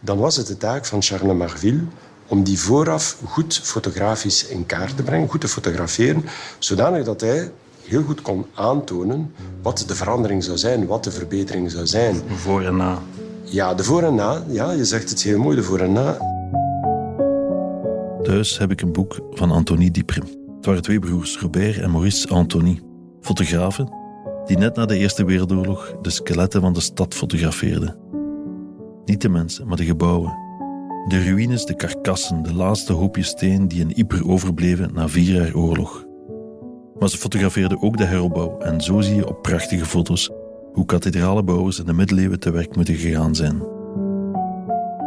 dan was het de taak van Charles Marville om die vooraf goed fotografisch in kaart te brengen, goed te fotograferen, zodanig dat hij heel goed kon aantonen wat de verandering zou zijn, wat de verbetering zou zijn. Voor en na. Ja, de voor en na. Ja, je zegt het heel mooi, de voor en na. Thuis heb ik een boek van Antonie Dieprim. Het waren twee broers, Robert en Maurice Antonie, fotografen die net na de Eerste Wereldoorlog de skeletten van de stad fotografeerden. Niet de mensen, maar de gebouwen, de ruïnes, de karkassen, de laatste hoopjes steen die in Ypres overbleven na vier jaar oorlog. Maar ze fotografeerden ook de heropbouw en zo zie je op prachtige foto's hoe kathedralenbouwers in de middeleeuwen te werk moeten gegaan zijn.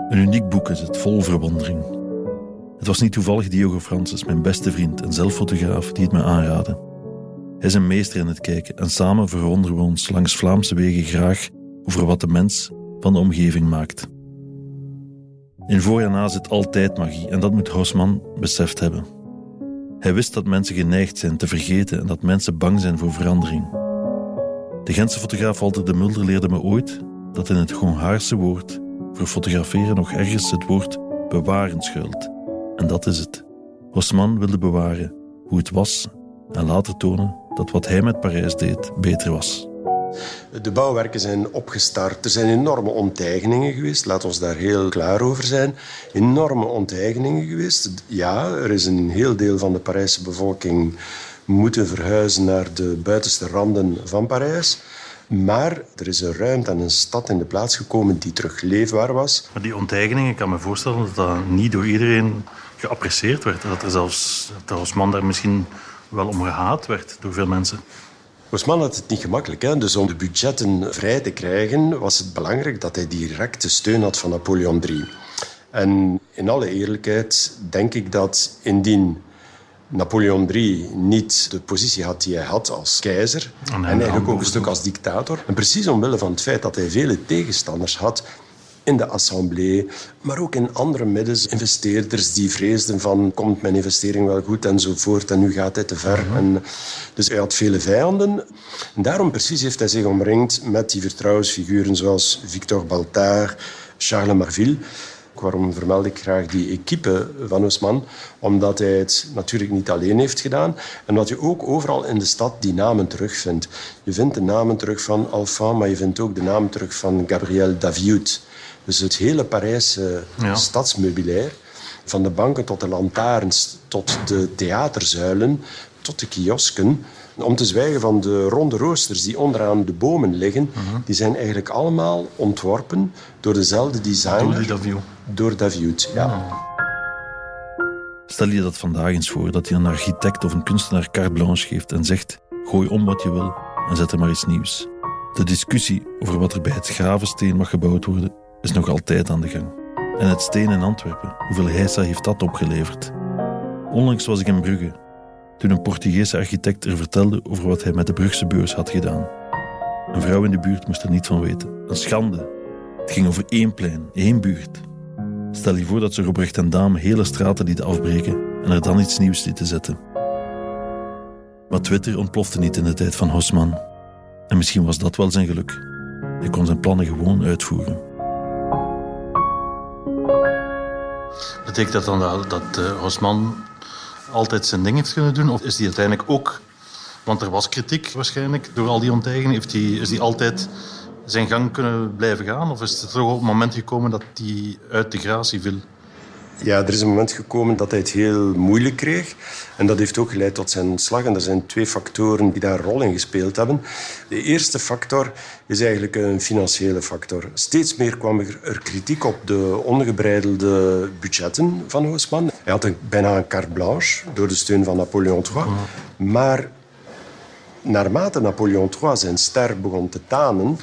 Een uniek boek is het, vol verwondering. Het was niet toevallig Diogo Francis, mijn beste vriend en zelffotograaf, die het me aanraadde. Hij is een meester in het kijken en samen verwonderen we ons langs Vlaamse wegen graag over wat de mens van de omgeving maakt. In voor en na zit altijd magie en dat moet Hausman beseft hebben. Hij wist dat mensen geneigd zijn te vergeten en dat mensen bang zijn voor verandering. De Gentse fotograaf Walter de Mulder leerde me ooit dat in het Hongaarse woord voor fotograferen nog ergens het woord bewaren schuilt. En dat is het. Haussmann wilde bewaren hoe het was en later tonen dat wat hij met Parijs deed beter was. De bouwwerken zijn opgestart. Er zijn enorme onteigeningen geweest. Laat ons daar heel klaar over zijn. Enorme onteigeningen geweest. Ja, er is een heel deel van de Parijse bevolking moeten verhuizen naar de buitenste randen van Parijs. Maar er is een ruimte en een stad in de plaats gekomen die terug leefbaar was. Maar die onteigeningen, ik kan me voorstellen dat dat niet door iedereen geapprecieerd werd. Dat er zelfs dat man daar misschien wel om gehaat werd door veel mensen. Osman had het niet gemakkelijk. Hè? Dus om de budgetten vrij te krijgen, was het belangrijk dat hij directe steun had van Napoleon III. En in alle eerlijkheid denk ik dat indien Napoleon III niet de positie had die hij had als keizer, en, eigenlijk ook een stuk als dictator, en precies omwille van het feit dat hij vele tegenstanders had, in de assemblée, maar ook in andere middens. Investeerders die vreesden van, komt mijn investering wel goed enzovoort en nu gaat hij te ver. Mhm. en, dus hij had vele vijanden. En daarom precies heeft hij zich omringd met die vertrouwensfiguren zoals Victor Baltard, Charles Marville. Waarom vermeld ik graag die equipe van Ousmane? Omdat hij het natuurlijk niet alleen heeft gedaan. En dat je ook overal in de stad die namen terugvindt. Je vindt de namen terug van Alphand, maar je vindt ook de namen terug van Gabriel Daviut. Dus het hele Parijse ja. stadsmeubilair, van de banken tot de lantaarns, tot de theaterzuilen, tot de kiosken, om te zwijgen van de ronde roosters die onderaan de bomen liggen, mhm. die zijn eigenlijk allemaal ontworpen door dezelfde designer. Door Daviut. Door Daviut, ja. Stel je dat vandaag eens voor dat je een architect of een kunstenaar carte blanche geeft en zegt: gooi om wat je wil en zet er maar iets nieuws. De discussie over wat er bij het gravensteen mag gebouwd worden is nog altijd aan de gang. En het steen in Antwerpen, hoeveel heisa heeft dat opgeleverd? Onlangs was ik in Brugge, toen een Portugese architect er vertelde over wat hij met de Brugse beurs had gedaan. Een vrouw in de buurt moest er niet van weten. Een schande. Het ging over één plein, één buurt. Stel je voor dat ze Robrecht en Dame hele straten lieten afbreken en er dan iets nieuws lieten zetten. Maar Twitter ontplofte niet in de tijd van Hosman. En misschien was dat wel zijn geluk. Hij kon zijn plannen gewoon uitvoeren. Betekent dat dan dat, uh, Hosman altijd zijn ding heeft kunnen doen? Of is hij uiteindelijk ook, want er was kritiek waarschijnlijk door al die ontijgingen, heeft hij, is hij altijd zijn gang kunnen blijven gaan? Of is er toch op het moment gekomen dat hij uit de gratie viel? Ja, er is een moment gekomen dat hij het heel moeilijk kreeg. En dat heeft ook geleid tot zijn ontslag. En er zijn twee factoren die daar een rol in gespeeld hebben. De eerste factor is eigenlijk een financiële factor. Steeds meer kwam er, kritiek op de ongebreidelde budgetten van Haussmann. Hij had een, bijna een carte blanche door de steun van Napoleon III. Maar naarmate Napoleon III zijn ster begon te tanen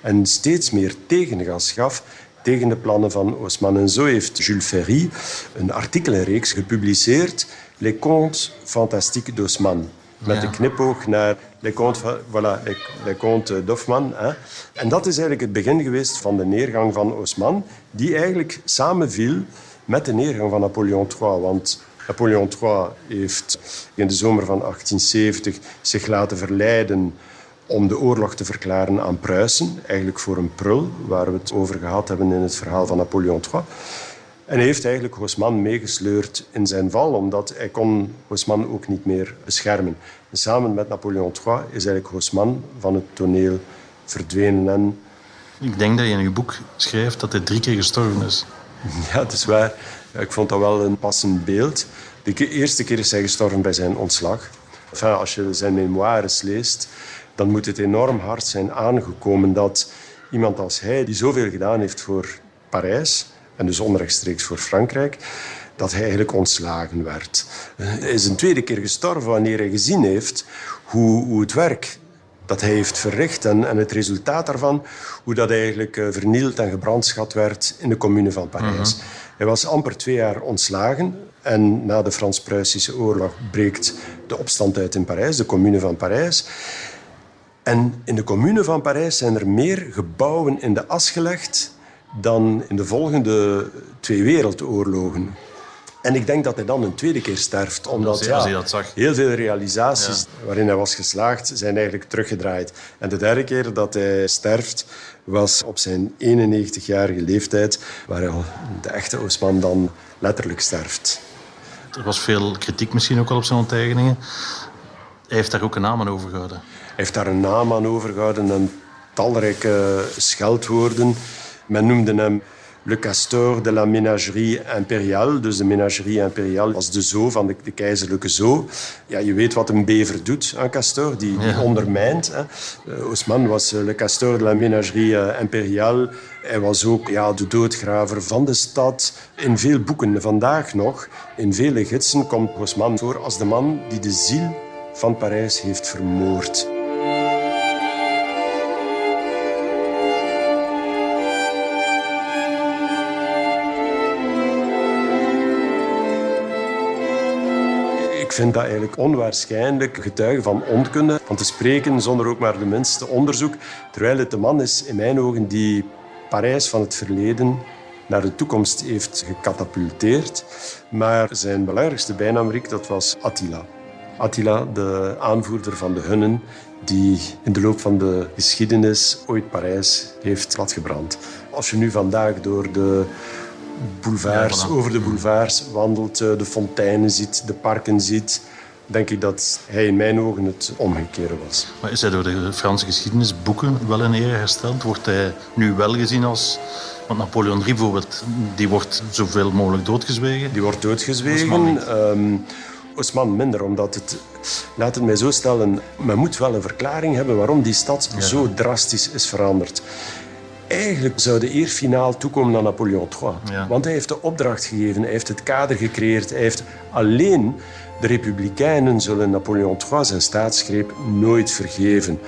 en steeds meer tegengas gaf, tegen de plannen van Haussmann. En zo heeft Jules Ferry een artikelenreeks gepubliceerd, Les Contes Fantastiques d'Haussmann. Met de knipoog naar Les Contes, voilà, les, Contes d'Hoffmann. En dat is eigenlijk het begin geweest van de neergang van Haussmann, die eigenlijk samenviel met de neergang van Napoleon III. Want Napoleon III heeft in de zomer van 1870 zich laten verleiden om de oorlog te verklaren aan Pruisen, eigenlijk voor een prul, waar we het over gehad hebben in het verhaal van Napoleon III. En hij heeft eigenlijk Haussmann meegesleurd in zijn val, omdat hij kon Haussmann ook niet meer beschermen. En samen met Napoleon III is eigenlijk Haussmann van het toneel verdwenen. En... Ik denk dat je in je boek schrijft dat hij drie keer gestorven is. Ja, het is waar. Ik vond dat wel een passend beeld. De eerste keer is hij gestorven bij zijn ontslag. Enfin, als je zijn memoires leest, dan moet het enorm hard zijn aangekomen dat iemand als hij, die zoveel gedaan heeft voor Parijs en dus onrechtstreeks voor Frankrijk, dat hij eigenlijk ontslagen werd. Hij is een tweede keer gestorven wanneer hij gezien heeft hoe, hoe het werk dat hij heeft verricht en, en, het resultaat daarvan, hoe dat eigenlijk uh, vernield en gebrandschat werd in de commune van Parijs. Mhm. Hij was amper twee jaar ontslagen en na de Frans-Pruisische oorlog breekt de opstand uit in Parijs, de commune van Parijs. En in de commune van Parijs zijn er meer gebouwen in de as gelegd dan in de volgende twee wereldoorlogen. En ik denk dat hij dan een tweede keer sterft. Omdat ja, heel veel realisaties waarin hij was geslaagd, zijn eigenlijk teruggedraaid. En de derde keer dat hij sterft, was op zijn 91-jarige leeftijd, waar de echte Oosman dan letterlijk sterft. Er was veel kritiek misschien ook al op zijn onteigeningen. Hij heeft daar ook een naam aan overgehouden heeft daar een naam aan overgehouden en talrijke scheldwoorden. Men noemde hem Le Castor de la Ménagerie Impériale. Dus de Ménagerie Impériale was de zoo van de, de, keizerlijke zoo. Ja, je weet wat een bever doet, een castor, die, die ondermijnt. Hè. Uh, was uh, Le Castor de la Ménagerie uh, Impériale. Hij was ook ja, de doodgraver van de stad. In veel boeken vandaag nog, in vele gidsen, komt Haussmann voor als de man die de ziel van Parijs heeft vermoord. Vind dat eigenlijk onwaarschijnlijk getuige van onkunde. Van te spreken zonder ook maar de minste onderzoek. Terwijl het de man is, in mijn ogen, die Parijs van het verleden naar de toekomst heeft gecatapulteerd. Maar zijn belangrijkste bijnaam, Rick, dat was Attila. Attila, de aanvoerder van de Hunnen, die in de loop van de geschiedenis ooit Parijs heeft platgebrand. Als je nu vandaag door de boulevards, over de boulevards wandelt, eh, de fonteinen ziet, de parken ziet, denk ik dat hij in mijn ogen het omgekeerde was. Maar is hij door de Franse geschiedenisboeken wel in ere hersteld? Wordt hij nu wel gezien als... Want Napoleon III bijvoorbeeld, die wordt zoveel mogelijk doodgezwegen. Die wordt doodgezwegen. Um, Osman minder, omdat het... Laat het mij zo stellen, men moet wel een verklaring hebben waarom die stad zo drastisch is veranderd. Eigenlijk zou de eer finaal toekomen aan Napoleon III. Want hij heeft de opdracht gegeven, hij heeft het kader gecreëerd, hij heeft alleen de Republikeinen zullen Napoleon III zijn staatsgreep nooit vergeven.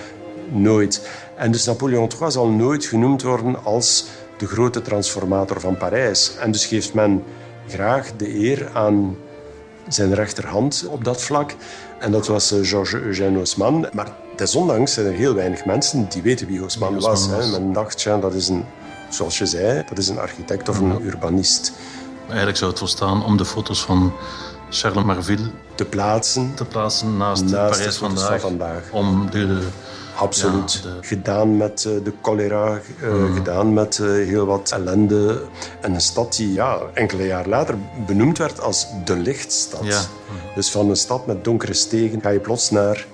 Nooit. En dus Napoleon III zal nooit genoemd worden als de grote transformator van Parijs. En dus geeft men graag de eer aan zijn rechterhand op dat vlak. En dat was eh, Georges Eugène Haussmann. Maar desondanks zijn er heel weinig mensen die weten wie Haussmann was. was. Men dacht, ja, dat is een, zoals je zei, dat is een architect of een urbanist. Eigenlijk zou het volstaan om de foto's van Charles Marville te plaatsen, te plaatsen naast, naast Parijs vandaag, van vandaag. Om de, Absoluut. Gedaan met uh, de cholera, mm. gedaan met uh, heel wat ellende. En een stad die ja, enkele jaar later benoemd werd als de lichtstad. Ja. Mm. Dus van een stad met donkere stegen ga je plots naar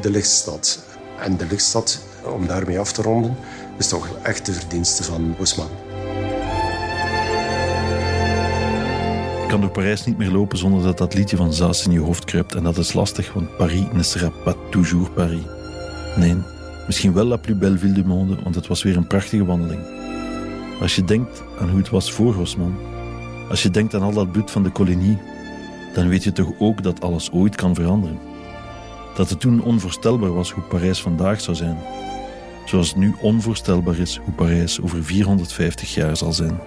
de lichtstad. En de lichtstad, om daarmee af te ronden, is toch echt de verdienste van Bosman. kan door Parijs niet meer lopen zonder dat dat liedje van Zaas in je hoofd kruipt. En dat is lastig, want Paris ne sera pas toujours Paris. Nee, misschien wel la plus belle ville du monde, want het was weer een prachtige wandeling. Als je denkt aan hoe het was voor Haussmann, als je denkt aan al dat bloed van de kolonie, dan weet je toch ook dat alles ooit kan veranderen. Dat het toen onvoorstelbaar was hoe Parijs vandaag zou zijn. Zoals het nu onvoorstelbaar is hoe Parijs over 450 jaar zal zijn.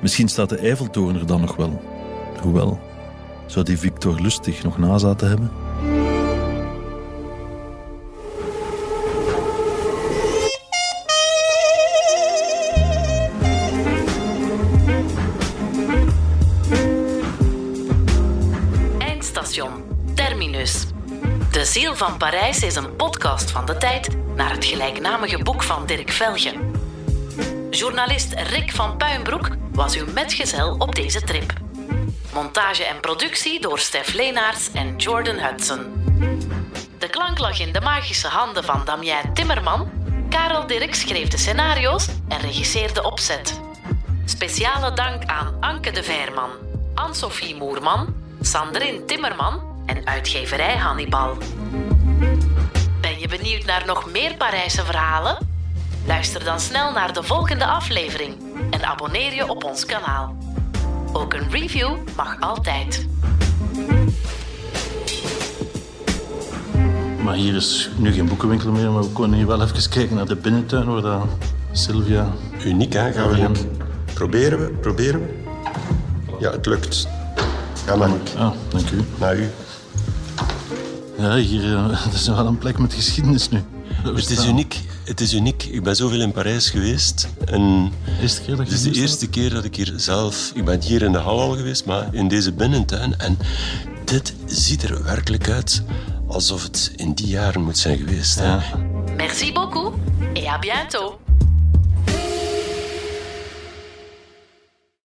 Misschien staat de Eiffeltoren er dan nog wel. Hoewel, zou die Victor Lustig nog nazaten hebben? Eindstation Terminus. De Ziel van Parijs is een podcast van de tijd naar het gelijknamige boek van Dirk Velge. Journalist Rick van Puinbroek was uw metgezel op deze trip. Montage en productie door Stef Leenaerts en Jordan Hudson. De klank lag in de magische handen van Damien Timmerman. Karel Dirk schreef de scenario's en regisseerde de opzet. Speciale dank aan Anke de Veerman, Anne-Sophie Moerman, Sandrine Timmerman en uitgeverij Hannibal. Ben je benieuwd naar nog meer Parijse verhalen? Luister dan snel naar de volgende aflevering en abonneer je op ons kanaal. Ook een review mag altijd. Maar hier is nu geen boekenwinkel meer, maar we kunnen hier wel even kijken naar de binnentuin waar dat Sylvia... Uniek, hè? Gaan we Proberen we, proberen we. Ja, het lukt. Ja, maar Ah, dank u. Naar u. Ja, hier uh, dat is wel een plek met geschiedenis nu. Het is uniek. Het is uniek. Ik ben zoveel in Parijs geweest. En eerste keer dat het is de eerste keer dat ik hier zelf... Ik ben hier in de hal al geweest, maar in deze binnentuin. En dit ziet er werkelijk uit alsof het in die jaren moet zijn geweest. Ja. Merci beaucoup et à bientôt.